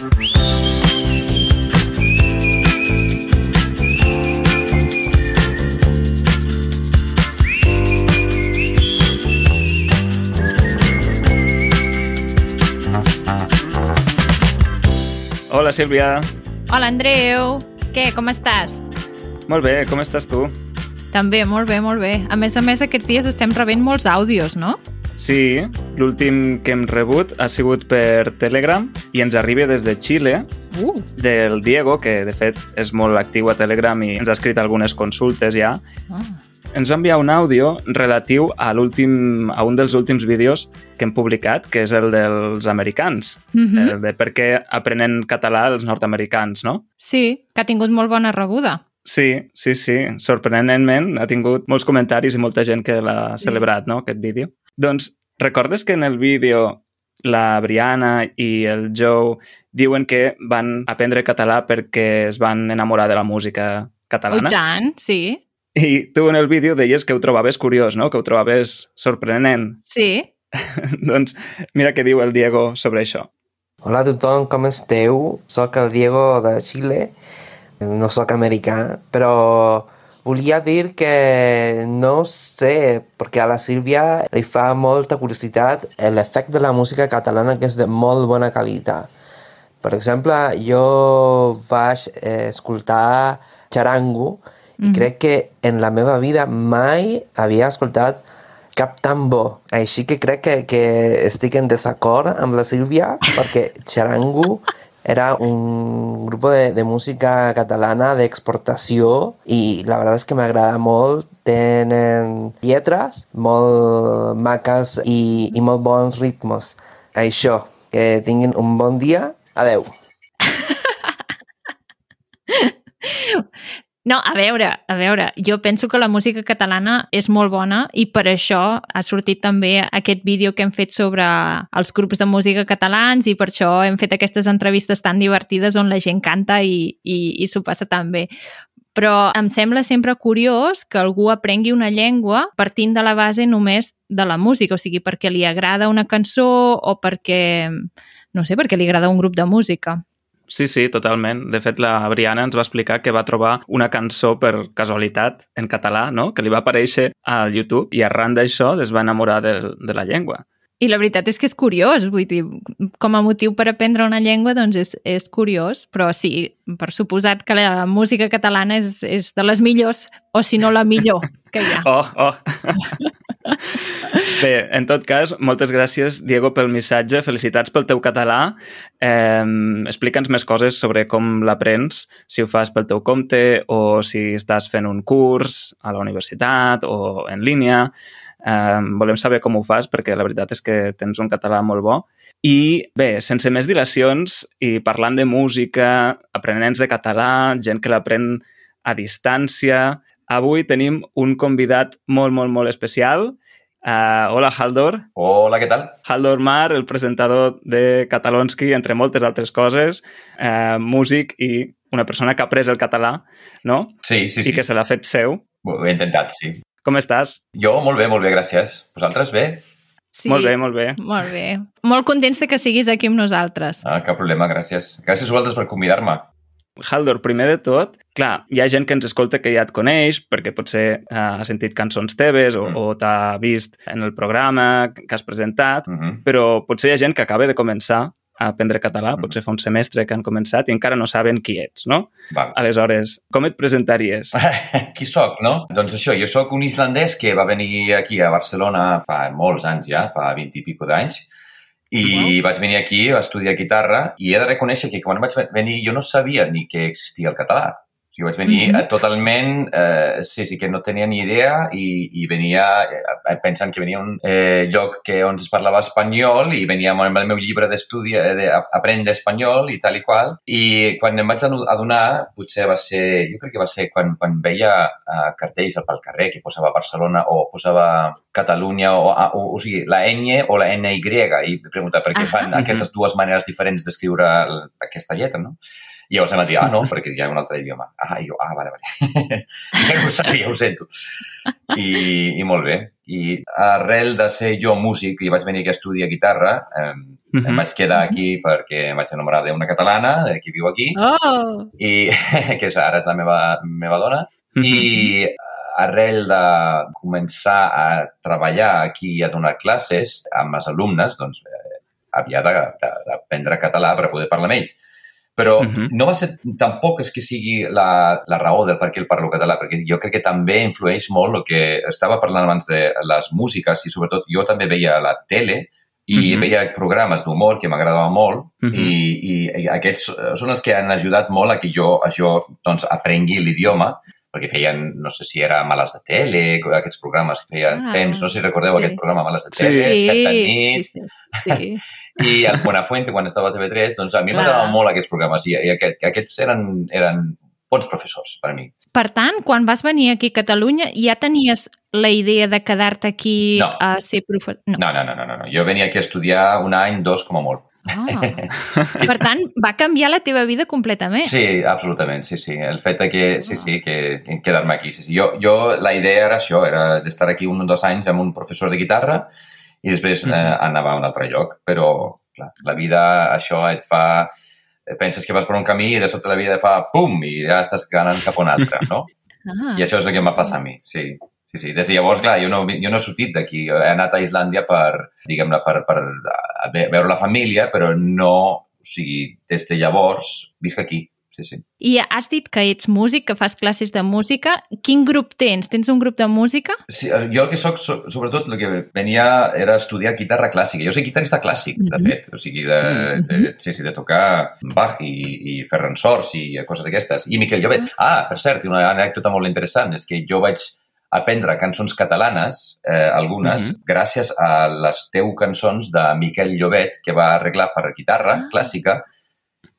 Hola, Sílvia. Hola, Andreu. Què, com estàs? Molt bé, com estàs tu? També, molt bé, molt bé. A més a més, aquests dies estem rebent molts àudios, no? Sí, l'últim que hem rebut ha sigut per Telegram i ens arriba des de Xile, Uh. del Diego, que de fet és molt actiu a Telegram i ens ha escrit algunes consultes ja. Ah. Ens va enviar un àudio relatiu a, l'últim a un dels últims vídeos que hem publicat, que és el dels americans, Mhm. el de per què aprenen català els nord-americans, no? Sí, que ha tingut molt bona rebuda. Sí, sí, sí. Sorprenentment ha tingut molts comentaris i molta gent que l'ha Sí. celebrat, no?, aquest vídeo. Doncs recordes que en el vídeo la Briana i el Joe diuen que van aprendre català perquè es van enamorar de la música Oh, catalana? i tant, sí. I tu en el vídeo deies que ho trobaves curiós, no?, que ho trobaves sorprenent. Sí. doncs mira què diu el Diego sobre això. Hola a tothom, com esteu? Soc el Diego de Xile, no sóc americà, però volia dir que no sé, perquè a la Sílvia li fa molta curiositat l'efecte de la música catalana que és de molt bona qualitat. Per exemple, jo vaig eh, escoltar Charango i Mhm. crec que en la meva vida mai havia escoltat cap tan bo. Així que crec que, que estic en desacord amb la Sílvia perquè Charango era un grup de, de música catalana d'exportació i la veritat és que m'agrada molt. Tenen lletres molt maques i, i molt bons ritmes. Això, que tinguin un bon dia. Adeu. No, a veure, a veure, jo penso que la música catalana és molt bona i per això ha sortit també aquest vídeo que hem fet sobre els grups de música catalans i per això hem fet aquestes entrevistes tan divertides on la gent canta i, i, i s'ho passa tan bé. Però em sembla sempre curiós que algú aprengui una llengua partint de la base només de la música, o sigui, perquè li agrada una cançó o perquè, no sé, perquè li agrada un grup de música. Sí, sí, totalment. De fet, la Briana ens va explicar que va trobar una cançó per casualitat en català, no?, que li va aparèixer al YouTube i arran d'això es va enamorar de, de la llengua. I la veritat és que és curiós, vull dir, com a motiu per aprendre una llengua, doncs és, és curiós, però sí, per suposat que la música catalana és, és de les millors, o si no la millor que hi ha. Oh, oh! Bé, en tot cas, moltes gràcies, Diego, pel missatge. Felicitats pel teu català. Eh, Explica'ns més coses sobre com l'aprens, si ho fas pel teu compte o si estàs fent un curs a la universitat o en línia. Eh, volem saber com ho fas perquè la veritat és que tens un català molt bo. I bé, sense més dilacions i parlant de música, aprenents de català, gent que l'aprèn a distància, avui tenim un convidat molt, molt, molt especial. Uh, hola, Haldor. Hola, què tal? Haldor Mar, el presentador de Catalonski, entre moltes altres coses, uh, músic i una persona que ha après el català, no? Sí, sí, sí. I que se l'ha fet seu. Ho he intentat, sí. Com estàs? Jo, molt bé, molt bé, gràcies. Vosaltres, bé? Sí, Molt bé, molt bé. Molt bé. Molt contents de que siguis aquí amb nosaltres. Ah, cap problema, gràcies. Gràcies a vosaltres per convidar-me. Haldor, primer de tot, clar, hi ha gent que ens escolta que ja et coneix perquè potser uh, ha sentit cançons teves o, Mm. o t'ha vist en el programa que has presentat, Uh -huh. però potser hi ha gent que acaba de començar a aprendre català, Mm. potser fa un semestre que han començat i encara no saben qui ets, no? Val. Aleshores, com et presentaries? Qui sóc, no? Doncs això, jo sóc un islandès que va venir aquí a Barcelona fa molts anys ja, fa 20 i pico d'anys, i vaig venir aquí a estudiar guitarra i he de reconèixer que quan vaig venir jo no sabia ni que existia el català. Jo vaig venir mm -hmm. totalment, eh, sí, sí, que no tenia ni idea i, i venia eh, pensant que venia a un eh, lloc que on es parlava espanyol i venia amb el meu llibre d'estudi eh, d'aprendre espanyol i tal i qual. I quan em vaig adonar, potser va ser, jo crec que va ser quan, quan veia eh, cartells pel carrer que posava Barcelona o posava Catalunya o, o, o sigui, la ñ o la NY i preguntar per què fan Ahà. aquestes dues maneres diferents d'escriure aquesta lletra, no? I llavors em va dir, ah, no, perquè hi ha un altre idioma. Ah, i jo, ah, vale, vale. ja no ho sabia, ho sento. I, I molt bé. I arrel de ser jo músic i vaig venir aquí a estudiar guitarra, eh, uh -huh. em vaig quedar aquí perquè em vaig enamorar d'una catalana, que viu aquí, Oh! i que és, ara és la meva, meva dona, Mhm. i arrel de començar a treballar aquí i a donar classes amb els alumnes, doncs eh, havia d'aprendre català per poder parlar amb ells. Però Mhm. no va ser tampoc és que sigui la, la raó del per què el parlo català, perquè jo crec que també influeix molt el que estava parlant abans de les músiques i sobretot jo també veia la tele i Mhm. veia programes d'humor que m'agradava molt Mhm. i, i aquests són els que han ajudat molt a que jo, a jo doncs, aprengui l'idioma perquè feien, no sé si era Males de Tele, aquests programes que feien Ah, temps, no sé si recordeu sí. aquest programa Males de Sí. Tele, Sí, Set de sí, nit, sí, sí. i el Buenafuente, quan estava a TV3, doncs a mi Clar. m'agradaven molt aquests programes i, i aquest, aquests eren, eren bons professors per a mi. Per tant, quan vas venir aquí a Catalunya, ja tenies la idea de quedar-te aquí No. a ser professor? No. No, no, no, no, no, no. Jo venia aquí a estudiar un any, dos, com a molt. Ah. Per tant, va canviar la teva vida completament. Sí, absolutament, sí, sí. El fet de que, sí, sí, que, que quedar-me aquí, sí, sí. Jo, jo, la idea era això, era d'estar aquí un o dos anys amb un professor de guitarra i després eh, Mhm. anava a un altre lloc. Però, clar, la vida, això et fa... Penses que vas per un camí i de sobte la vida fa pum i ja estàs anant cap a un altre, no? Ah. I això és el que em va passar a mi, sí. Sí, sí. Des de llavors, clar, jo no, jo no he sortit d'aquí. He anat a Islàndia per, diguem-ne, per, per veure la família, però no... O sigui, des de llavors visc aquí, sí, sí. I has dit que ets músic, que fas classes de música. Quin grup tens? Tens un grup de música? sí jo el que so, sobretot, el que venia era estudiar guitarra clàssica. Jo soc guitarrista clàssic, de Mhm. fet. O sigui, de, de, sí, sí, de tocar Bach i, i Ferran Sors i coses d'aquestes. I Miquel Llobet. Ah, per cert, una anècdota molt interessant és que jo vaig aprendre cançons catalanes, eh, algunes, Mhm. gràcies a les 10 cançons de Miquel Llobet, que va arreglar per guitarra Ah. clàssica,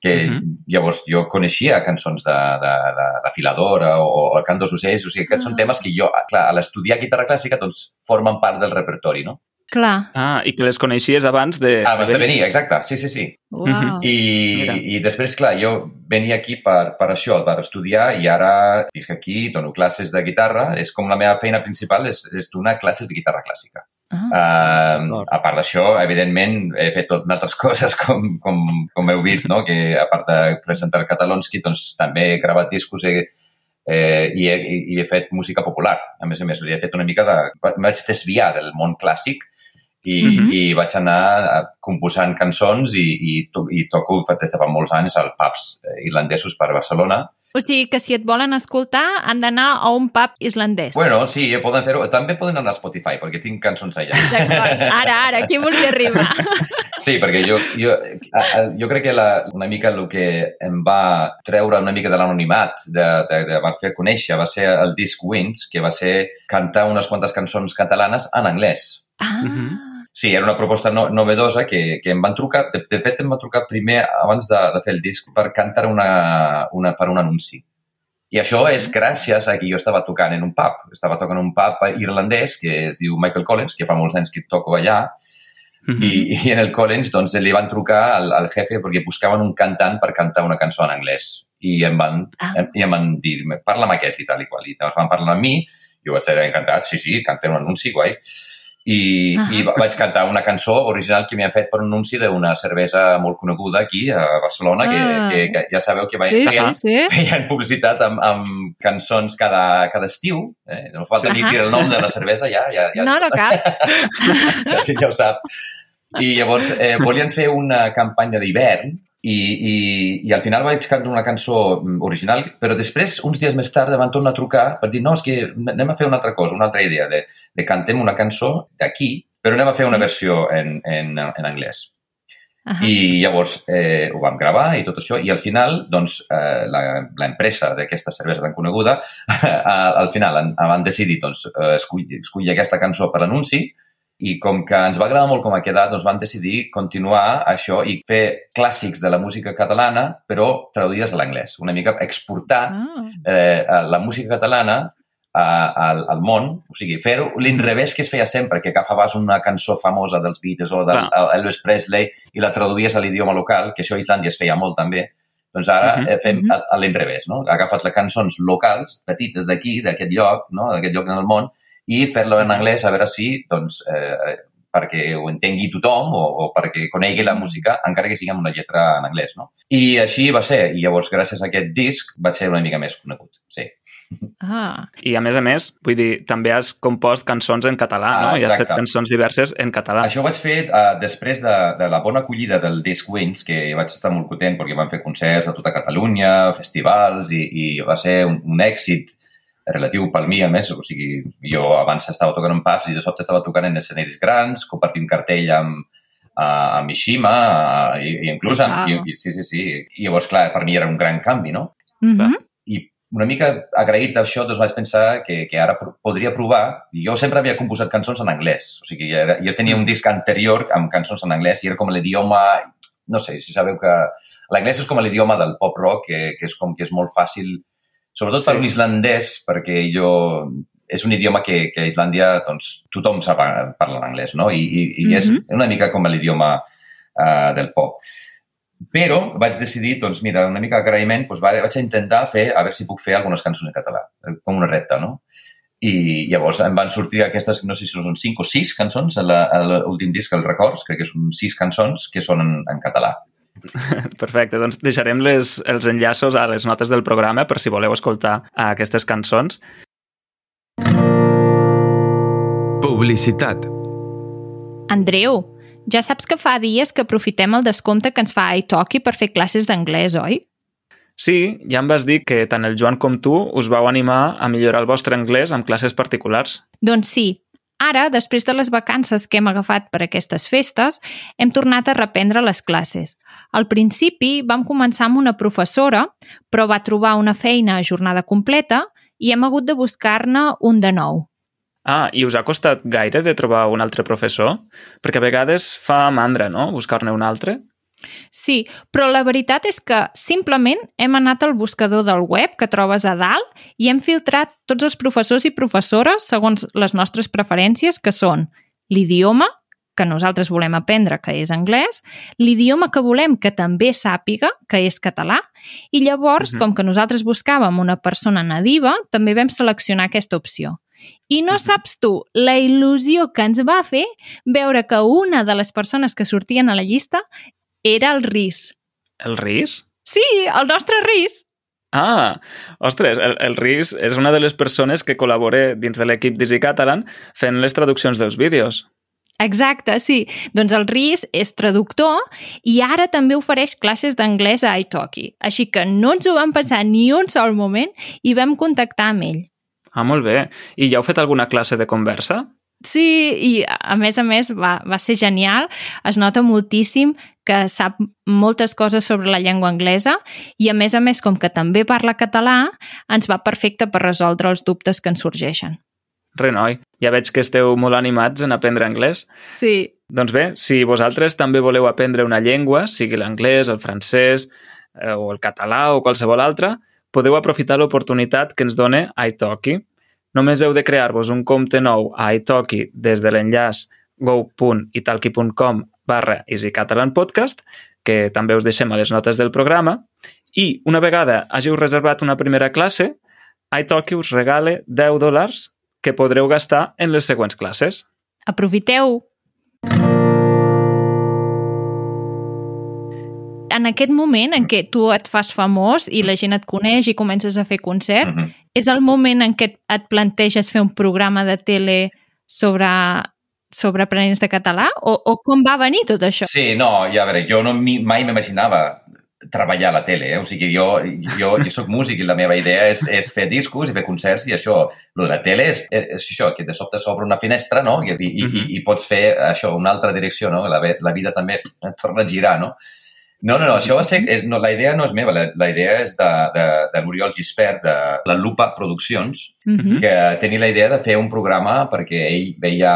que Mhm. llavors jo coneixia cançons de, de, de, de Filadora o, o el Cant dels Ocells, o sigui, aquests Ah. són temes que jo, clar, a l'estudiar guitarra clàssica, doncs formen part del repertori, no? Clar. Ah, i que les coneixies abans de... Abans de venir, exacte, sí, sí, sí. Uau. I, Mira. i després, clar, jo venia aquí per, per això, per estudiar, i ara visc aquí, dono classes de guitarra, és com la meva feina principal, és, és donar classes de guitarra clàssica. Ah. Uh, a part d'això, evidentment, he fet tot altres coses, com, com, com heu vist, no? que a part de presentar Catalonski, doncs també he gravat discos he, eh, i, he, i he fet música popular. A més a més, he fet una mica de... em vaig desviar del món clàssic i, Mhm. i vaig anar eh, composant cançons i, i, to, i toco des de fa molts anys als pubs eh, irlandesos per Barcelona. O sigui que si et volen escoltar han d'anar a un pub islandès. Bueno, sí, poden fer-ho. També poden anar a Spotify, perquè tinc cançons allà. D'acord. Ara, ara, aquí volia arribar. Sí, perquè jo, jo, jo crec que la, una mica el que em va treure una mica de l'anonimat, de, de, de, va fer conèixer, va ser el disc Wins, que va ser cantar unes quantes cançons catalanes en anglès. Ah. Mhm. Sí, era una proposta no, novedosa que, que em van trucar, de, de fet em van trucar primer abans de, de fer el disc per cantar una, una, per un anunci. I això és gràcies a que jo estava tocant en un pub. Estava tocant en un pub irlandès que es diu Michael Collins, que fa molts anys que toco allà, Mhm. i, i en el Collins doncs, li van trucar al, al jefe perquè buscaven un cantant per cantar una cançó en anglès. I em van, Ah. em, i em van dir, parla amb aquest i tal i qual. I van parlar amb mi, jo vaig ser encantat, sí, sí, cantem un anunci, guai. I, Ah. i va- vaig cantar una cançó original que m'han fet per un anunci d'una cervesa molt coneguda aquí a Barcelona, que, Ah. que, que ja sabeu que va, Sí, feien, sí, sí. feien publicitat amb, amb cançons cada, cada estiu. Eh? No falta Sí. ni dir el nom de la cervesa, ja, ja, ja, No, no cap. ja, sí, ja ho sap. I llavors eh, volien fer una campanya d'hivern i, i, i al final vaig cantar una cançó mm, original, però després, uns dies més tard, em van tornar a trucar per dir no, és que anem a fer una altra cosa, una altra idea, de, de cantem una cançó d'aquí, però anem a fer una versió en, en, en anglès. Ah. I llavors eh, ho vam gravar i tot això, i al final, doncs, eh, l'empresa d'aquesta cervesa tan coneguda, al final han, van decidir doncs, eh, escollir, escollir aquesta cançó per l'anunci, i com que ens va agradar molt com ha quedat, doncs vam decidir continuar això i fer clàssics de la música catalana, però traduïdes a l'anglès. Una mica exportar Ah. eh, la música catalana a, al, al món, o sigui, fer-ho l'inrevés que es feia sempre, que agafaves una cançó famosa dels Beatles o d'Elvis Presley i la traduïes a l'idioma local, que això a Islàndia es feia molt també, Doncs ara uh -huh. fem a, a l'inrevés, no? Ha agafat les cançons locals, petites d'aquí, d'aquest lloc, no? d'aquest lloc en el món, i fer-lo en anglès a veure si, doncs, eh, perquè ho entengui tothom o, o perquè conegui la música, encara que sigui amb una lletra en anglès, no? I així va ser. I llavors, gràcies a aquest disc, vaig ser una mica més conegut, sí. Ah, I a més a més, vull dir, també has compost cançons en català, Ah, no? I has fet exacte. cançons diverses en català. Això ho vaig fer uh, després de, de la bona acollida del Disc Wins, que vaig estar molt content perquè van fer concerts a tota Catalunya, festivals, i, i va ser un, un èxit relatiu pel mi, a més. O sigui, jo abans estava tocant en pubs i de sobte estava tocant en escenaris grans, compartint cartell amb, amb Mishima, i, i inclús amb... Wow. I, i, sí, sí, sí. I llavors, clar, per mi era un gran canvi, no? mm -hmm. i una mica agraït a això, doncs vaig pensar que, que ara podria provar. I Jo sempre havia composat cançons en anglès. O sigui, era, jo tenia un disc anterior amb cançons en anglès i era com l'idioma... No sé si sabeu que... L'anglès és com l'idioma del pop rock, que, que és com que és molt fàcil, sobretot per Sí. un islandès, perquè jo... És un idioma que, que a Islàndia doncs, tothom sap eh, parlar anglès, no? I, i, i és Mhm. una mica com l'idioma uh, del pop. Però vaig decidir, doncs mira, una mica d'agraïment, doncs vaig, vaig intentar fer, a veure si puc fer algunes cançons en català, eh, com una repte, no? I llavors em van sortir aquestes, no sé si són cinc o sis cançons, a l'últim disc, el Records, crec que són sis cançons que són en, en català. Perfecte, doncs deixarem les, els enllaços a les notes del programa per si voleu escoltar aquestes cançons. Publicitat. Andreu, ja saps que fa dies que aprofitem el descompte que ens fa iTalki per fer classes d'anglès, oi? Sí, ja em vas dir que tant el Joan com tu us vau animar a millorar el vostre anglès amb classes particulars. Doncs sí. Ara, després de les vacances que hem agafat per aquestes festes, hem tornat a reprendre les classes. Al principi vam començar amb una professora, però va trobar una feina a jornada completa i hem hagut de buscar-ne un de nou. Ah, i us ha costat gaire de trobar un altre professor? Perquè a vegades fa mandra, no?, buscar-ne un altre. Sí, però la veritat és que simplement hem anat al buscador del web que trobes a dalt i hem filtrat tots els professors i professores segons les nostres preferències, que són l'idioma, que nosaltres volem aprendre, que és anglès, l'idioma que volem que també sàpiga, que és català, i llavors, Mhm. com que nosaltres buscàvem una persona nadiva, també vam seleccionar aquesta opció. I no saps tu la il·lusió que ens va fer veure que una de les persones que sortien a la llista era el RIS. El RIS? Sí, el nostre RIS. Ah, ostres, el, el RIS és una de les persones que col·labora dins de l'equip d'Easy Catalan fent les traduccions dels vídeos. Exacte, sí. Doncs el RIS és traductor i ara també ofereix classes d'anglès a iTalki. Així que no ens ho vam pensar ni un sol moment i vam contactar amb ell. Ah, molt bé. I ja heu fet alguna classe de conversa? Sí, i a més a més va, va ser genial. Es nota moltíssim que sap moltes coses sobre la llengua anglesa i a més a més, com que també parla català, ens va perfecte per resoldre els dubtes que ens sorgeixen. Re, noi. Ja veig que esteu molt animats en aprendre anglès. Sí, Doncs bé, si vosaltres també voleu aprendre una llengua, sigui l'anglès, el francès eh, o el català o qualsevol altra, podeu aprofitar l'oportunitat que ens dona iTalki. Només heu de crear-vos un compte nou a iTalki des de l'enllaç go.italki.com barra easycatalanpodcast, que també us deixem a les notes del programa, i una vegada hàgiu reservat una primera classe, iTalki us regale 10 dòlars que podreu gastar en les següents classes. Aprofiteu! En aquest moment en què tu et fas famós i la gent et coneix i comences a fer concert, Mhm. és el moment en què et planteges fer un programa de tele sobre, sobre aprenents de català? O, o com va venir tot això? Sí, no, ja a veure, jo no, mi- mai m'imaginava treballar a la tele, eh? o sigui, jo, jo, jo soc músic i la meva idea és, és fer discos i fer concerts i això, lo de la tele és, és això, que de sobte s'obre una finestra, no?, i, i, i, i pots fer això, una altra direcció, no?, la, la vida també torna a girar, no? No, no, no, això va ser... És, no, la idea no és meva, la, la idea és de, de, de l'Oriol Gispert, de la Lupa Produccions, Mhm. que tenia la idea de fer un programa perquè ell veia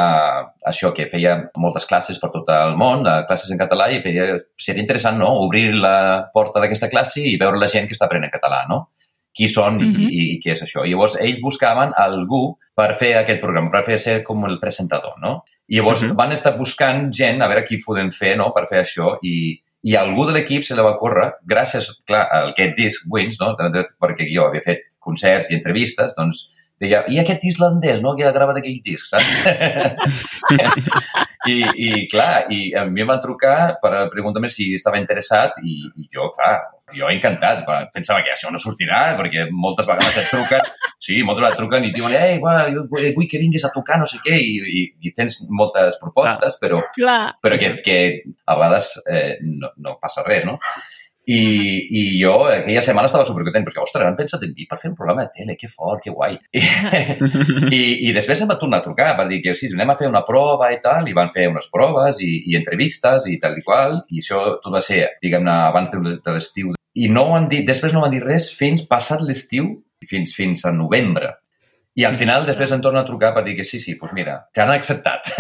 això, que feia moltes classes per tot el món, eh, classes en català, i veia, seria interessant no? obrir la porta d'aquesta classe i veure la gent que està aprenent català, no? Qui són i, Mhm. i, i què és això. I llavors ells buscaven algú per fer aquest programa, per fer ser com el presentador, no? I llavors Mhm. van estar buscant gent a veure qui podem fer no? per fer això i, i algú de l'equip se la va córrer, gràcies, clar, a aquest disc Wins, no? perquè jo havia fet concerts i entrevistes, doncs deia, i aquest islandès, no?, que ha gravat aquell disc, saps? I, I, clar, i a mi em van trucar per preguntar-me si estava interessat i, i jo, clar, jo encantat, pensava que això no sortirà, perquè moltes vegades et truquen, sí, moltes vegades et truquen i diuen, ei, guau, jo vull que vinguis a tocar no sé què, i, i, i tens moltes propostes, però, clar. però que, que a vegades eh, no, no passa res, no? I, I jo aquella setmana estava supercontent perquè, ostres, han pensat en mi per fer un programa de tele, que fort, que guai. I, i, i després em va tornar a trucar per dir que sí, anem a fer una prova i tal, i van fer unes proves i, i entrevistes i tal i qual, i això tot va ser, diguem-ne, abans de, de l'estiu. I no han dit, després no van dir res fins passat l'estiu, fins, fins a novembre. I al final després em torna a trucar per dir que sí, sí, doncs mira, t'han acceptat.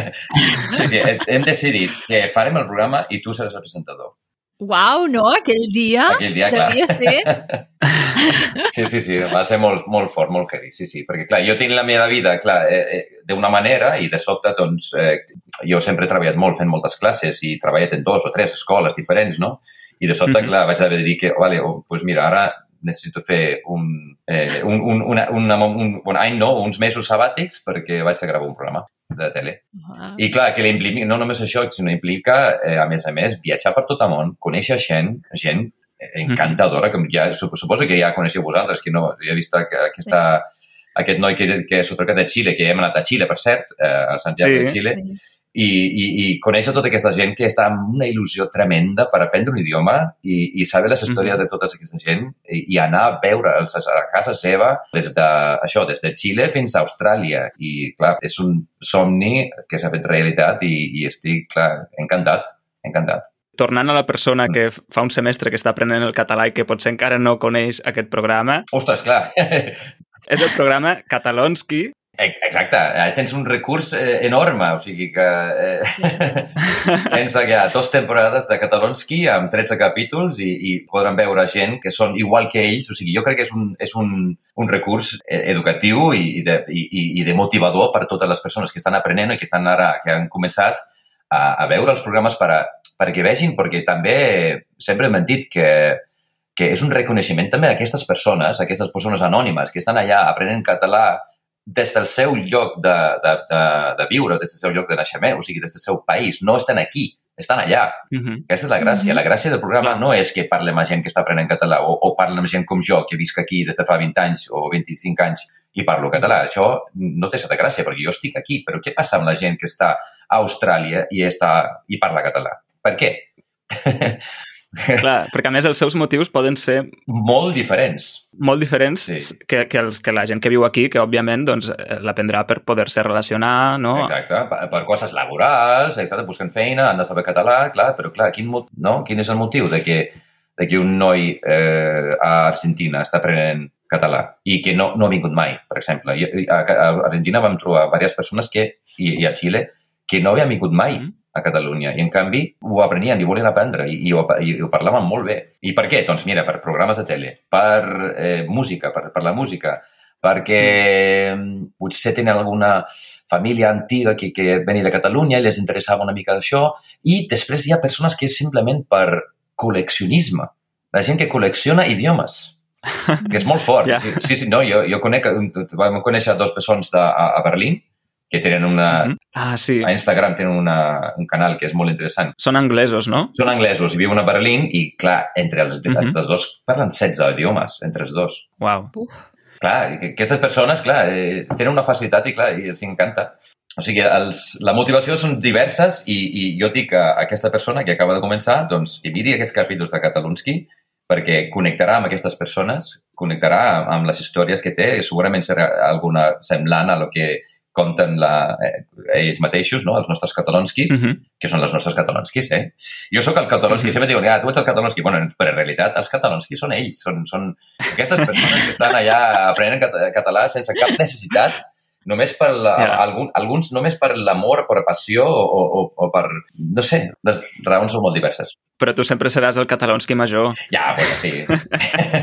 sí, sí, hem decidit que farem el programa i tu seràs el presentador. Uau, no? Aquell dia, Aquell dia clar. devia ser... Sí, sí, sí, va ser molt, molt fort, molt heavy, sí, sí, perquè clar, jo tinc la meva vida, clar, eh, eh, d'una manera i de sobte, doncs, eh, jo sempre he treballat molt fent moltes classes i he treballat en dos o tres escoles diferents, no? I de sobte, mm -hmm. clar, vaig haver de dir que, vale, oh, pues mira, ara necessito fer un, eh, un, un, una, una, un, un any, no, uns mesos sabàtics perquè vaig a gravar un programa de tele. Wow. I clar, que implica, no només això, sinó implica, eh, a més a més, viatjar per tot el món, conèixer gent, gent encantadora, que ja, suposo que ja coneixeu vosaltres, que no, ja he vist que aquesta, sí. aquest noi que, que s'ha trucat de Xile, que hem anat a Xile, per cert, eh, a Santiago sí. de Xile, sí. I, i, i conèixer tota aquesta gent que està amb una il·lusió tremenda per aprendre un idioma i, i saber les històries mm -hmm. de tota aquesta gent i, i anar a veure'ls a casa seva des de, això, des de Xile fins a Austràlia. I, clar, és un somni que s'ha fet realitat i, i estic, clar, encantat, encantat tornant a la persona que fa un semestre que està aprenent el català i que potser encara no coneix aquest programa... Ostres, clar! és el programa Catalonski. Exacte, tens un recurs eh, enorme, o sigui que eh, tens ja dos temporades de Catalonski amb 13 capítols i, i podran veure gent que són igual que ells, o sigui, jo crec que és un, és un, un recurs educatiu i, i, de, i, i de motivador per a totes les persones que estan aprenent i que estan ara, que han començat a, a veure els programes per a, perquè vegin, perquè també sempre hem dit que, que és un reconeixement també d'aquestes persones, aquestes persones anònimes que estan allà aprenent català des del seu lloc de, de, de, de viure, des del seu lloc de naixement, o sigui, des del seu país. No estan aquí, estan allà. Uh -huh. Aquesta és la gràcia. Uh -huh. La gràcia del programa no és que parlem amb gent que està aprenent català o, o parlem amb gent com jo, que visc aquí des de fa 20 anys o 25 anys i parlo català. Això no té certa gràcia, perquè jo estic aquí. Però què passa amb la gent que està a Austràlia i, està, i parla català? Per què? Clar, perquè a més els seus motius poden ser... Molt diferents. Molt diferents sí. que, que, els, que la gent que viu aquí, que òbviament doncs, l'aprendrà per poder-se relacionar, no? Exacte, per, per coses laborals, exacte, busquen feina, han de saber català, clar, però clar, quin, no? quin és el motiu de que, de que un noi eh, a Argentina està aprenent català i que no, no ha vingut mai, per exemple. I, a, a Argentina vam trobar diverses persones que, i, i a Xile que no havien vingut mai mm a Catalunya. I, en canvi, ho aprenien i volien aprendre i, i, ho, i ho parlaven molt bé. I per què? Doncs mira, per programes de tele, per eh, música, per, per la música, perquè mm. potser tenen alguna família antiga que, que venia de Catalunya i les interessava una mica d'això. I després hi ha persones que és simplement per col·leccionisme. La gent que col·lecciona idiomes que és molt fort. Yeah. Sí, sí, no, jo, jo conec, vam conèixer dos persones de, a, a Berlín que tenen una... Mm -hmm. Ah, sí. A Instagram tenen una, un canal que és molt interessant. Són anglesos, no? Són anglesos i viuen a Berlín i, clar, entre els, mm -hmm. els dos parlen 16 idiomes, entre els dos. Wow. Uf. Clar, aquestes persones, clar, eh, tenen una facilitat i, clar, i els encanta. O sigui, els, la motivació són diverses i, i jo dic a aquesta persona que acaba de començar, doncs, que miri aquests capítols de Catalunski perquè connectarà amb aquestes persones, connectarà amb les històries que té i segurament serà alguna semblant a lo que compten la, eh, ells mateixos, no? els nostres catalonskis, uh -huh. que són els nostres catalonskis. Eh? Jo sóc el catalonski, uh -huh. sempre diuen, ah, tu ets el catalonski. Bueno, però en realitat els catalonskis són ells, són, són aquestes persones que estan allà aprenent català sense cap necessitat només per la, yeah. algun, alguns només per l'amor, per passió o, o, o per, no sé, les raons són molt diverses. Però tu sempre seràs el catalonski major. Ja, bueno, sí.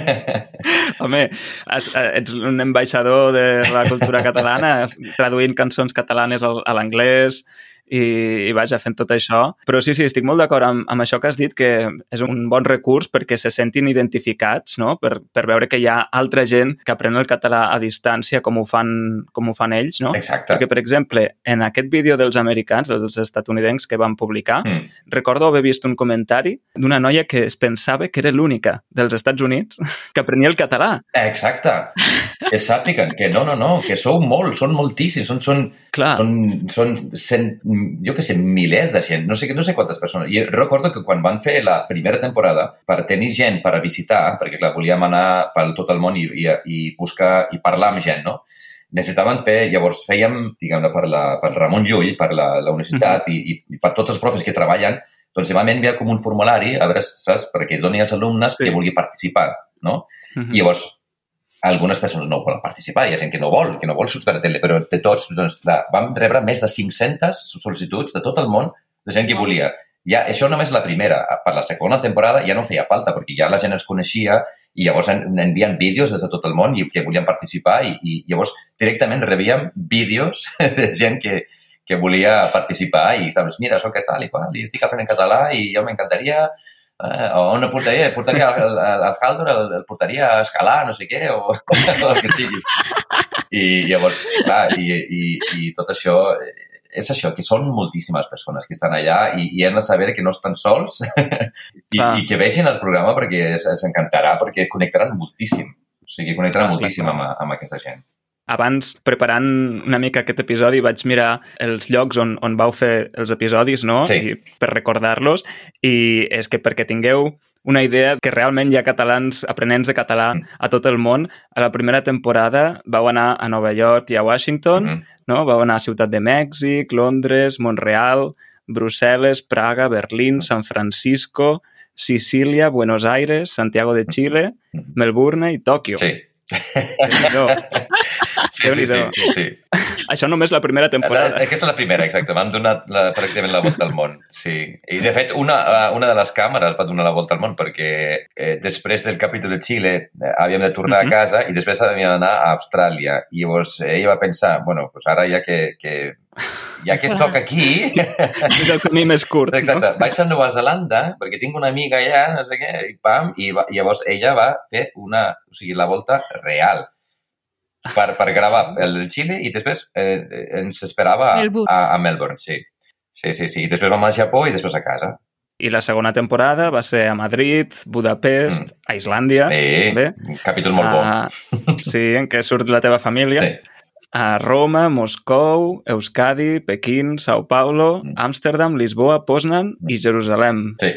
Home, ets un ambaixador de la cultura catalana, traduint cançons catalanes a l'anglès i, i vaja, fent tot això. Però sí, sí, estic molt d'acord amb, amb això que has dit, que és un bon recurs perquè se sentin identificats, no? per, per veure que hi ha altra gent que aprèn el català a distància com ho fan, com ho fan ells. No? Exacte. Perquè, per exemple, en aquest vídeo dels americans, dels estatunidencs que van publicar, Mm. recordo haver vist un comentari d'una noia que es pensava que era l'única dels Estats Units que aprenia el català. Exacte. Que sàpiguen que no, no, no, que sou molt, són moltíssims, són, són, Clar, són, són cent, jo que sé, milers de gent, no sé, no sé quantes persones. I recordo que quan van fer la primera temporada, per tenir gent per a visitar, perquè clar, volíem anar per tot el món i, i, i buscar i parlar amb gent, no? necessitaven fer, llavors fèiem, diguem-ne, per, la, per Ramon Llull, per la, la universitat uh -huh. i, i per tots els profes que treballen, doncs vam enviar com un formulari, a veure, saps, perquè doni als alumnes Sí. que vulgui participar, no? uh -huh. I llavors, algunes persones no volen participar, hi ha gent que no vol, que no vol sortir a la tele, però de tots, doncs, clar, vam rebre més de 500 sol·licituds de tot el món de gent que volia. Ja, això només la primera. Per la segona temporada ja no feia falta, perquè ja la gent ens coneixia i llavors en, envien vídeos des de tot el món i que volien participar i, i llavors directament rebíem vídeos de gent que, que volia participar i estaven, mira, soc tal i qual, i estic aprenent català i jo m'encantaria eh, o on el portaria? El portaria al, al, al Haldor, el, el portaria a escalar, no sé què, o, o el que sigui. I llavors, clar, i, i, i tot això eh, és això, que són moltíssimes persones que estan allà i, i hem de saber que no estan sols i, Clar. i que vegin el programa perquè es, es encantarà, perquè connectaran moltíssim. O sigui, connectaran moltíssim clar, amb, amb aquesta gent. Abans, preparant una mica aquest episodi, vaig mirar els llocs on, on vau fer els episodis, no? Sí. I per recordar-los. I és que perquè tingueu una idea que realment hi ha catalans aprenents de català Mm. a tot el món. A la primera temporada vau anar a Nova York i a Washington, Mhm. no? Vau anar a Ciutat de Mèxic, Londres, Montreal, Brussel·les, Praga, Berlín, San Francisco, Sicília, Buenos Aires, Santiago de Chile, Mhm. Melbourne i Tòquio. Sí. Déu-n'hi-do. Sí, sí, sí, sí, sí. Això només la primera temporada. Aquesta és la primera, exacte. Vam donar la, pràcticament la volta al món. Sí. I, de fet, una, eh, una de les càmeres va donar la volta al món perquè eh, després del capítol de Xile eh, havíem de tornar Mhm. a casa i després havíem d'anar a Austràlia. I llavors eh, ella va pensar, bueno, pues ara ja que, que ja que estoc aquí, És el camí més curt, Exacte. Vaig a Nova Zelanda perquè tinc una amiga allà, no sé què, i pam, i, va, i llavors ella va fer una, o sigui, la volta real per, per gravar el del Xile i després eh, ens esperava a, Melbourne. a, a Melbourne, sí. Sí, sí, sí. I després vam al Japó i després a casa. I la segona temporada va ser a Madrid, Budapest, Mm. a Islàndia, Bé, també. un capítol molt bo. Ah, sí, en què surt la teva família. Sí. A Roma, Moscou, Euskadi, Pequín, Sao Paulo, Mm. Amsterdam, Lisboa, Poznan i Jerusalem. Sí.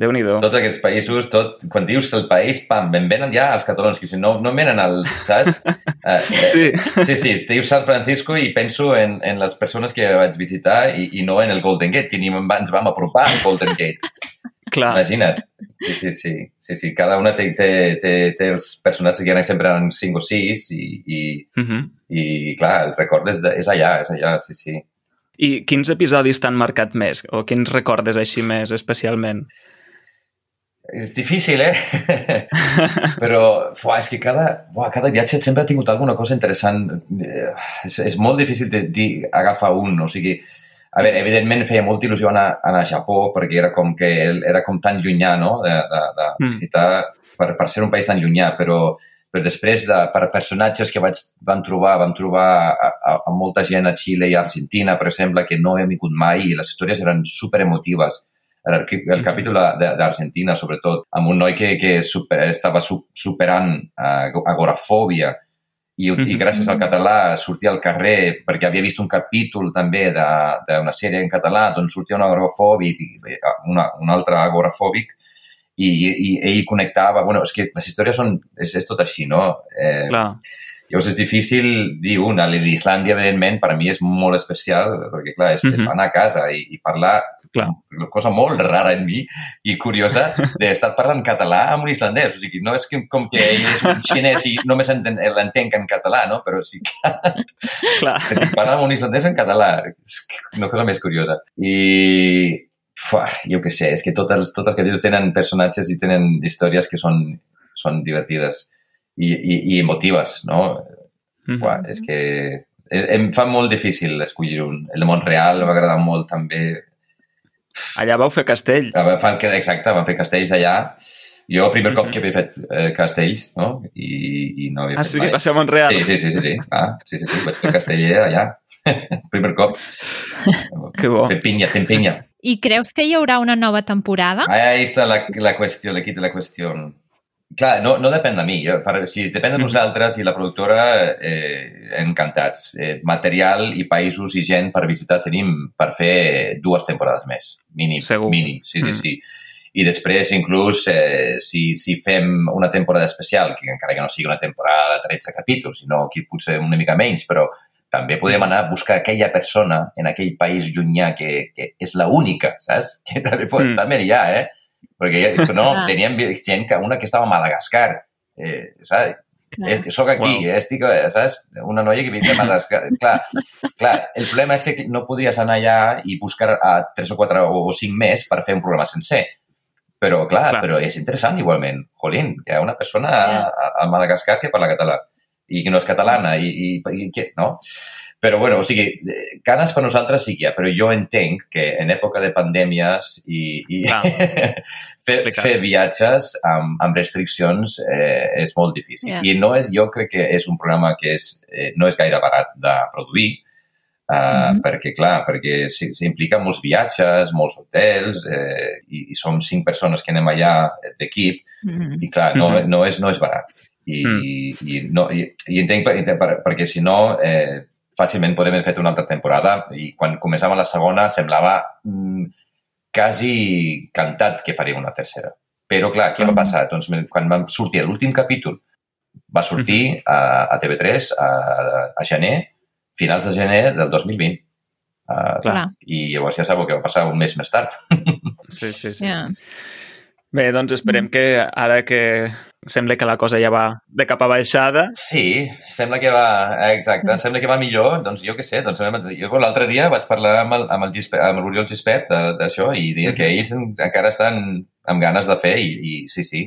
Déu-n'hi-do. Tots aquests països, tot, quan dius el país, pam, ben venen ja els catalans, que si no, no venen al, saps? Eh, eh, Sí, Sí, sí, dius San Francisco i penso en, en les persones que vaig visitar i, i no en el Golden Gate, que ni ens vam apropar al Golden Gate. clar. Imagina't. Sí, sí, sí. sí, sí. Cada una té, té, té, té els personatges que eren sempre en 5 o 6 i, i, Uh -huh. i clar, el record és, de, és allà, és allà, sí, sí. I quins episodis t'han marcat més? O quins recordes així més especialment? És difícil, eh? Però fuà, és que cada, fuà, cada viatge sempre ha tingut alguna cosa interessant. Eh, És, és molt difícil de dir agafar un, o sigui... A veure, evidentment feia molta il·lusió anar, anar a Japó perquè era com que era com tan llunyà, no?, de, de, de Mm. visitar per, per ser un país tan llunyà, però, però després, de, per personatges que vaig, vam trobar, vam trobar a, a, a molta gent a Xile i a Argentina, per exemple, que no havia vingut mai i les històries eren super emotives. El, el capítol de- d'Argentina, sobretot, amb un noi que, que super, estava su, superant uh, agorafòbia i, i gràcies al català sortia al carrer perquè havia vist un capítol també de- d'una sèrie en català doncs sortia un agorafòbic, una, un altre agorafòbic i, i, i ell connectava... Bueno, és que les històries són... És, és tot així, no? Eh, Clar. Llavors és difícil dir una. La d'Islàndia, evidentment, per a mi és molt especial, perquè, clar, és, mm -hmm. és anar a casa i, i parlar Clar. una cosa molt rara en mi i curiosa d'estar parlant català amb un islandès. O sigui, no és que, com que ell és un xinès i només enten- l'entenc en català, no? Però sí que Clar. estic parlant amb un islandès en català. És una cosa més curiosa. I Fuà, jo què sé, és que totes, totes les capítols tenen personatges i tenen històries que són, són divertides i, i, i emotives, no? Fuà, és que eh, em fa molt difícil escollir un. El de Montreal m'ha agradat molt també. Allà vau fer castell. Ah, Fan, exacte, van fer castells allà. Jo el primer cop que havia fet eh, castells, no? I, i no havia Ah, fet sí, mai. va ser a Montreal. Sí, sí, sí, sí, sí. Ah, sí, sí, sí. Vaig fer casteller allà. primer cop. Que bo. Fent pinya, fent pinya. I creus que hi haurà una nova temporada? Ahí está la, la qüestió, l'equip de la qüestió. Clar, no, no depèn de mi. Jo, per, si depèn de nosaltres i la productora, eh, encantats. Eh, material i països i gent per visitar tenim per fer dues temporades més. Mínim. Segur. Mínim, sí, sí, Mm. sí. I després, inclús, eh, si, si fem una temporada especial, que encara que no sigui una temporada de 13 capítols, sinó que potser una mica menys, però també podem anar a buscar aquella persona en aquell país llunyà que, que és la única, saps? Que també, pot, Mm. també hi ha, eh? Perquè ja, no, teníem gent, que, una que estava a Madagascar, eh, saps? Clar. És, soc aquí, Wow. wow. estic, eh, saps? Una noia que vive a Madagascar. clar, clar, el problema és que no podries anar allà i buscar a tres o quatre o cinc més per fer un programa sencer. Però, clar, Clar. però és interessant igualment. Jolín, hi ha una persona Ja. a, a Madagascar que parla català i que no és catalana i, i, i que, no? Però, bueno, o sigui, eh, ganes per nosaltres sí que hi ha, però jo entenc que en època de pandèmies i, i Clar. fer, Complicat. fer viatges amb, amb restriccions eh, és molt difícil. Ja. I no és, jo crec que és un programa que és, eh, no és gaire barat de produir, Uh, Mhm. perquè, clar, perquè s'implica molts viatges, molts hotels, eh, i, i som cinc persones que anem allà d'equip, Mm. i clar, no, Mhm. no, és, no és barat. I, Mm. i, no, i, i entenc, per, entenc per, perquè si no, eh, fàcilment podem haver fet una altra temporada i quan començava la segona semblava mm, quasi cantat que faríem una tercera. Però, clar, què va Mhm. passar? Doncs quan vam sortir l'últim capítol, va sortir a, a TV3 a, a gener, finals de gener del 2020. Uh, Clar. I llavors ja sabeu què va passar un mes més tard. Sí, sí, sí. Ja. Bé, doncs esperem que ara que sembla que la cosa ja va de cap a baixada, Sí, sembla que va... Exacte, sembla que va millor. Doncs jo què sé, doncs jo l'altre dia vaig parlar amb el, amb el, Gispert, amb l'Oriol Gispert de- d'això i deia que ells en- encara estan amb ganes de fer i, i sí, sí.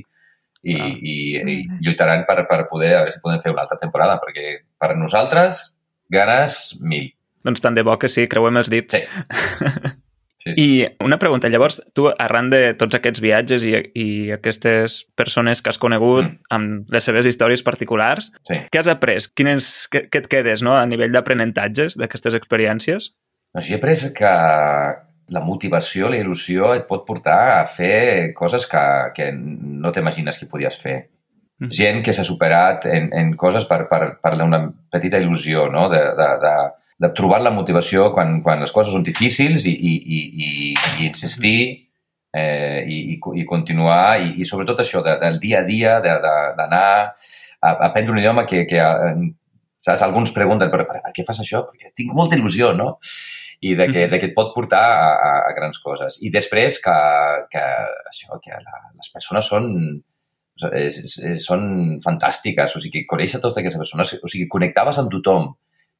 I, Ah. i, i lluitaran per, per poder, a veure si podem fer una altra temporada, perquè per nosaltres, ganes mil. doncs tant de bo que sí, creuem els dits. Sí. Sí, sí. I una pregunta, llavors, tu, arran de tots aquests viatges i, i aquestes persones que has conegut Mm. amb les seves històries particulars, sí. què has après? Quines, què, què et quedes no? a nivell d'aprenentatges d'aquestes experiències? Doncs jo he après que la motivació, la il·lusió et pot portar a fer coses que, que no t'imagines que podies fer. Mm. Gent que s'ha superat en, en coses per, per, per una petita il·lusió, no? de, de, de, de trobar la motivació quan, quan les coses són difícils i, i, i, i, i insistir eh, i, i, i continuar i, i sobretot això de, del dia a dia, d'anar a, a aprendre un idioma que, que eh, saps? alguns pregunten per, per, per què fas això? Perquè tinc molta il·lusió, no? i de que, de que et pot portar a, a, a grans coses. I després que, que, això, que la, les persones són, és, és, són fantàstiques, o sigui, conèixer totes aquestes persones, o sigui, connectaves amb tothom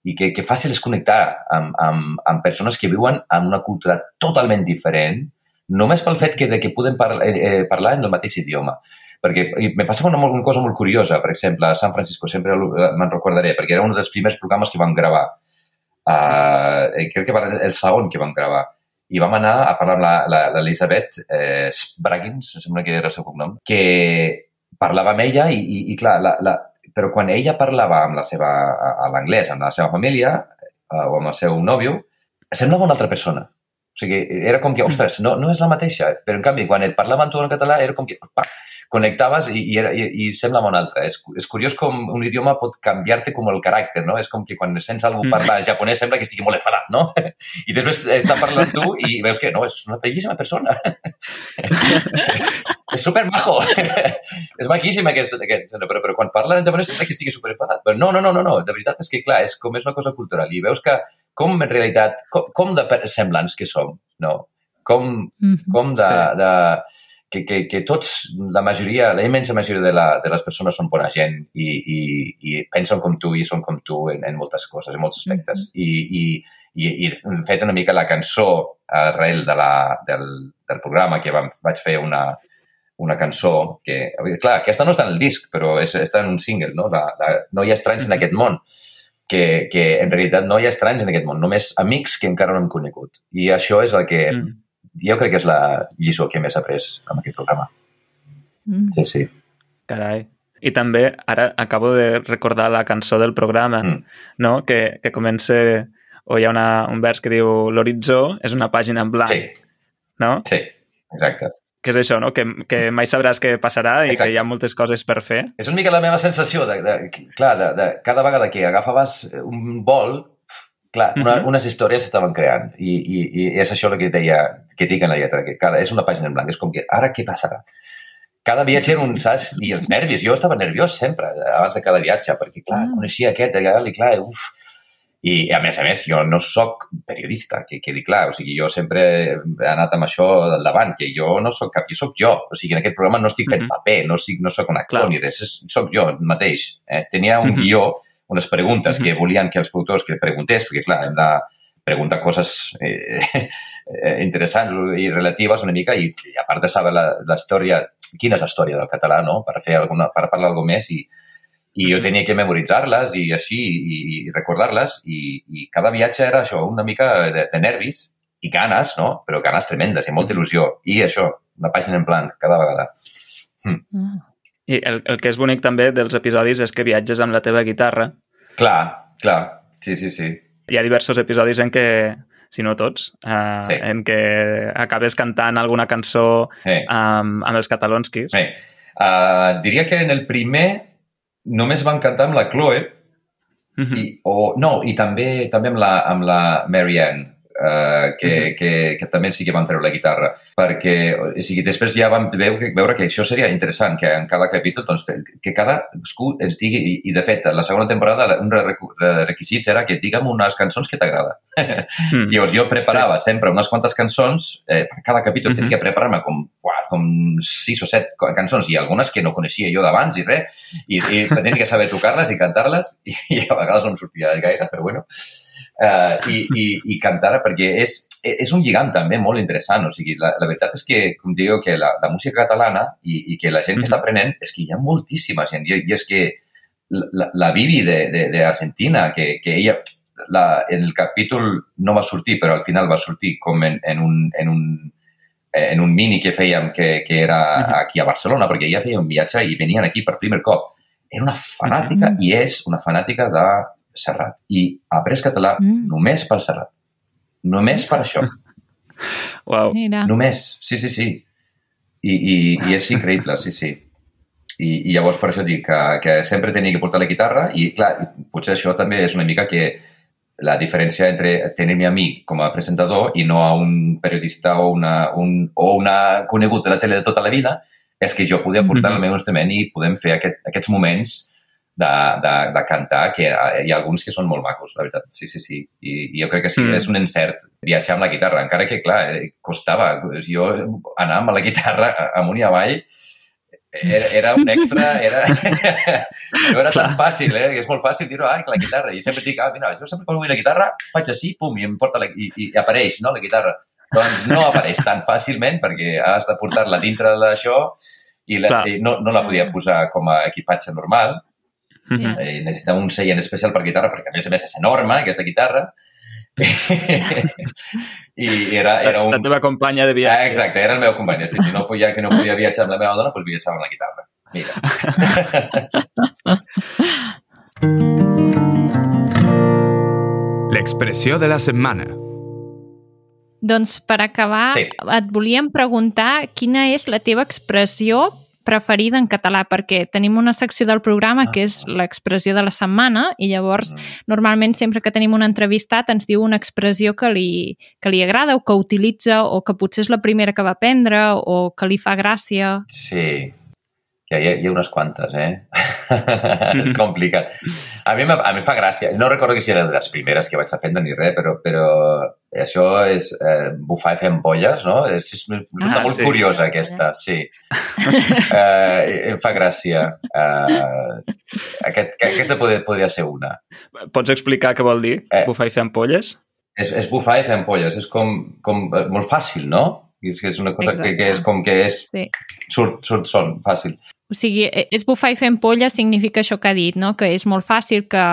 i que, que fàcil és connectar amb, amb, amb persones que viuen en una cultura totalment diferent només pel fet que, de que podem parlar, eh, eh, parlar en el mateix idioma. Perquè me passava una, una cosa molt curiosa, per exemple, a San Francisco, sempre eh, me'n recordaré, perquè era un dels primers programes que vam gravar. Uh, crec que va el segon que vam gravar. I vam anar a parlar amb l'Elisabet eh, Spraggins, em sembla que era el seu cognom, que parlava amb ella i, i, i clar, la, la, però quan ella parlava amb la seva, a, l'anglès, amb la seva família eh, o amb el seu nòvio, semblava una altra persona. O sigui, era com que, ostres, no, no és la mateixa, però en canvi, quan et parlava amb tu en català, era com que, pa, connectaves i, i, era, i, i semblava una altra. És, és curiós com un idioma pot canviar-te com el caràcter, no? És com que quan sents algú Mm. parlar japonès sembla que estigui molt enfadat, no? I després està parlant tu i veus que no, és una bellíssima persona. és super majo. és maquíssim aquest, aquest però, però quan parla en japonès sembla que estigui super enfadat. Però no, no, no, no, no, de veritat és que, clar, és com és una cosa cultural i veus que com en realitat, com, com de semblants que som, no? Com, Mhm. com de, Sí. de que, que, que tots, la majoria, la immensa majoria de, la, de les persones són bona gent i, i, i pensen com tu i són com tu en, en moltes coses, en molts aspectes. I, i, i, I he fet una mica la cançó arrel de la, del, del programa que vam, vaig fer una, una cançó que, clar, aquesta no està en el disc, però és, està en un single, no? La, la, no hi ha estranys en aquest món. que, que en realitat no hi ha estranys en aquest món, només amics que encara no hem conegut. I això és el que mm. jo crec que és la lliçó que més après amb aquest programa. Mm. Sí, sí. Carai. I també, ara acabo de recordar la cançó del programa, mm. no? que, que comença, o hi ha una, un vers que diu l'horitzó és una pàgina en blanc. Sí. No? Sí, exacte que és això, no? que, que mai sabràs què passarà i Exacte. que hi ha moltes coses per fer. És una mica la meva sensació, de, de, clar, de, de, cada vegada que agafaves un vol, clar, una, mm -hmm. unes històries s'estaven creant i, i, i és això el que deia, que dic en la lletra, que cada, és una pàgina en blanc, és com que ara què passarà? Cada viatge era un, saps? I els nervis, jo estava nerviós sempre, abans de cada viatge, perquè, clar, mm. coneixia aquest, i clar, uf, i, a més a més, jo no sóc periodista, que quedi clar. O sigui, jo sempre he anat amb això del davant, que jo no sóc cap, jo sóc jo. O sigui, en aquest programa no estic fent mm -hmm. paper, no, estic, no sóc un actor clar. ni res, sóc jo mateix. Eh? Tenia un mm -hmm. guió, unes preguntes mm -hmm. que volien que els productors que preguntés, perquè, clar, hem de preguntar coses eh, eh, interessants i relatives una mica i, i a part de saber la, la història, quina és la història del català, no? Per fer alguna, per parlar alguna més i, i jo tenia que memoritzar-les i així, i, i recordar-les, i, i cada viatge era això, una mica de, de nervis i ganes, no? Però ganes tremendes i molta il·lusió. I això, una pàgina en blanc cada vegada. Hm. Mm. I el, el que és bonic també dels episodis és que viatges amb la teva guitarra. Clar, clar. Sí, sí, sí. Hi ha diversos episodis en què, si no tots, uh, sí. en què acabes cantant alguna cançó sí. amb, amb els catalonskis. Sí. Uh, diria que en el primer només van cantar amb la Chloe, mm -hmm. i, o, no, i també també amb la, amb la Marianne, uh, que, mm -hmm. que, que també sí que van treure la guitarra, perquè o sigui, després ja vam veure, veure que això seria interessant, que en cada capítol, doncs, que cada ens digui, i, i de fet, la segona temporada un de requisits era que digue'm unes cançons que t'agrada. Mm. Llavors jo preparava sí. sempre unes quantes cançons, eh, per cada capítol mm -hmm. tenia que preparar-me com, uah, com sis o set cançons i algunes que no coneixia jo d'abans i res, i, i tenia que saber tocar-les i cantar-les, i, i a vegades no em sortia gaire, però bueno eh, i, i, i cantar perquè és, és un lligam també molt interessant. O sigui, la, la veritat és que, com diu, que la, la música catalana i, i que la gent que està aprenent és que hi ha moltíssima gent. I, i és que la, la Vivi d'Argentina, que, que ella la, en el capítol no va sortir, però al final va sortir com en, en, un, en, un, en un mini que fèiem que, que era aquí a Barcelona, perquè ella feia un viatge i venien aquí per primer cop. Era una fanàtica uh -huh. i és una fanàtica de Serrat. I ha après català mm. només pel Serrat. Només per això. wow. Mira. Només, sí, sí, sí. I, i, i és increïble, sí, sí. I, I llavors per això dic que, que sempre tenia que portar la guitarra i, clar, potser això també és una mica que la diferència entre tenir-me a mi com a presentador i no a un periodista o una, un, o una conegut de la tele de tota la vida és que jo podia portar mm -hmm. el meu instrument i podem fer aquest, aquests moments de, de, de cantar, que hi ha alguns que són molt macos, la veritat. Sí, sí, sí. I, i jo crec que sí, mm. és un encert viatjar amb la guitarra, encara que, clar, eh, costava. Jo anar amb la guitarra amunt i avall era, era un extra, era... no era Clar. tan fàcil, eh? És molt fàcil dir-ho, ah, la guitarra. I sempre dic, ah, mira, jo sempre quan vull la guitarra faig així, pum, i em porta la, i, i apareix, no?, la guitarra. Doncs no apareix tan fàcilment perquè has de portar-la dintre d'això i, la, i no, no la podia posar com a equipatge normal Mm -hmm. eh, necessitava un seient especial per guitarra, perquè a més a més és enorme, aquesta guitarra. I era, era un... La teva companya de viatge. Ah, exacte, era el meu company. Si no podia, que no podia viatjar amb la meva dona, doncs viatjava amb la guitarra. Mira. L'expressió de la setmana. Doncs per acabar, sí. et volíem preguntar quina és la teva expressió preferida en català, perquè tenim una secció del programa que és ah. l'expressió de la setmana i llavors mm. normalment sempre que tenim un entrevistat ens diu una expressió que li, que li agrada o que utilitza o que potser és la primera que va aprendre o que li fa gràcia. Sí, hi ha, hi ha unes quantes, eh? és complicat. A mi, a mi fa gràcia. No recordo que si de les primeres que vaig aprendre ni res, però, però això és eh, bufar i fer ampolles, no? És, és ah, molt sí. curiosa, aquesta, sí. eh, em fa gràcia. Eh, aquest, aquesta podria, podria ser una. Pots explicar què vol dir, eh, bufar i fer ampolles? És, és bufar i fer ampolles. És com, com eh, molt fàcil, no? És que és una cosa que, que és com que és... Sí. Surt, surt son, fàcil. O sigui, e- és bufar i fer ampolles significa això que ha dit, no? que és molt fàcil, que,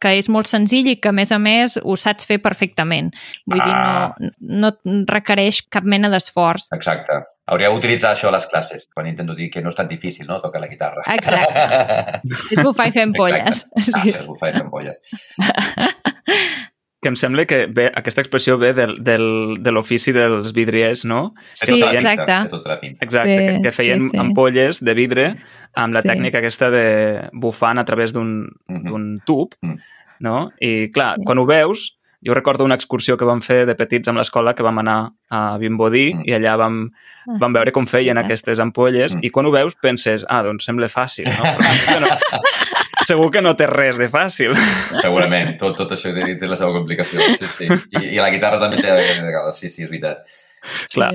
que és molt senzill i que, a més a més, ho saps fer perfectament. Vull dir, Ah. no, no et requereix cap mena d'esforç. Exacte. Hauria d'utilitzar això a les classes, quan intento dir que no és tan difícil, no?, tocar la guitarra. Exacte. És bufar i fer ampolles. Exacte. Ah, Sí. és bufar i fer ampolles. Que em sembla que bé, aquesta expressió ve del, del, de l'ofici dels vidriers, no? Sí, tota la pinta, exacte. Tota. Exacte, Sí, que, que feien sí, sí. ampolles de vidre amb la Sí. tècnica aquesta de bufant a través d'un Mhm. d'un tub, Mm. no? I, clar, Sí. quan ho veus, jo recordo una excursió que vam fer de petits amb l'escola, que vam anar a Vimbodí Mm. i allà vam, vam veure com feien Ah. aquestes ampolles Mm. i quan ho veus penses, ah, doncs sembla fàcil, no? Però que no, segur que no té res de fàcil. Segurament, tot, tot això té, té la seva complicació, sí, sí. I, I la guitarra també té a vegades, sí, sí, és veritat. Clar.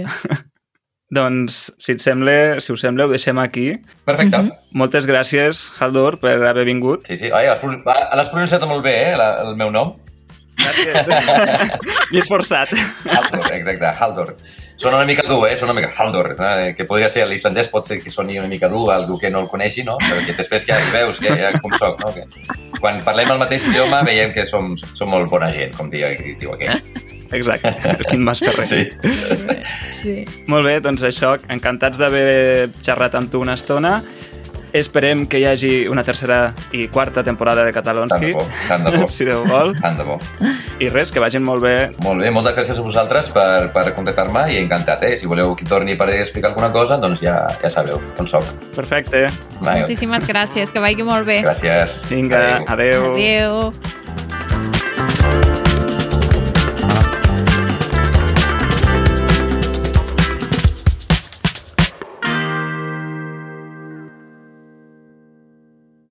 Doncs, si et sembla, si us sembla, ho deixem aquí. Perfecte. Mhm. Moltes gràcies, Haldor, per haver vingut. Sí, sí. Ah, l'has pronunciat molt bé, eh, la, el meu nom. Gràcies. M'he esforçat. Haldor, exacte, Haldor. Sona una mica dur, eh? Sona una mica Haldor, eh? que podria ser, l'islandès pot ser que soni una mica dur a algú que no el coneixi, no? Però que després que ja veus que ja com soc, no? Que quan parlem el mateix idioma veiem que som, som molt bona gent, com diu, diu aquell. Exacte. Quin mas per res. Sí. Sí. Molt bé, doncs això, encantats d'haver xerrat amb tu una estona. Esperem que hi hagi una tercera i quarta temporada de Tant Catalonski, de bo, tant de bo. si Déu vol. Tant de bo. I res, que vagin molt bé. Molt bé, moltes gràcies a vosaltres per, per contactar-me i encantat, eh? Si voleu que torni per explicar alguna cosa, doncs ja, ja sabeu on soc. Perfecte. Vinga, Moltíssimes gràcies, que vagi molt bé. Gràcies. Vinga, Adéu. adeu. Adéu.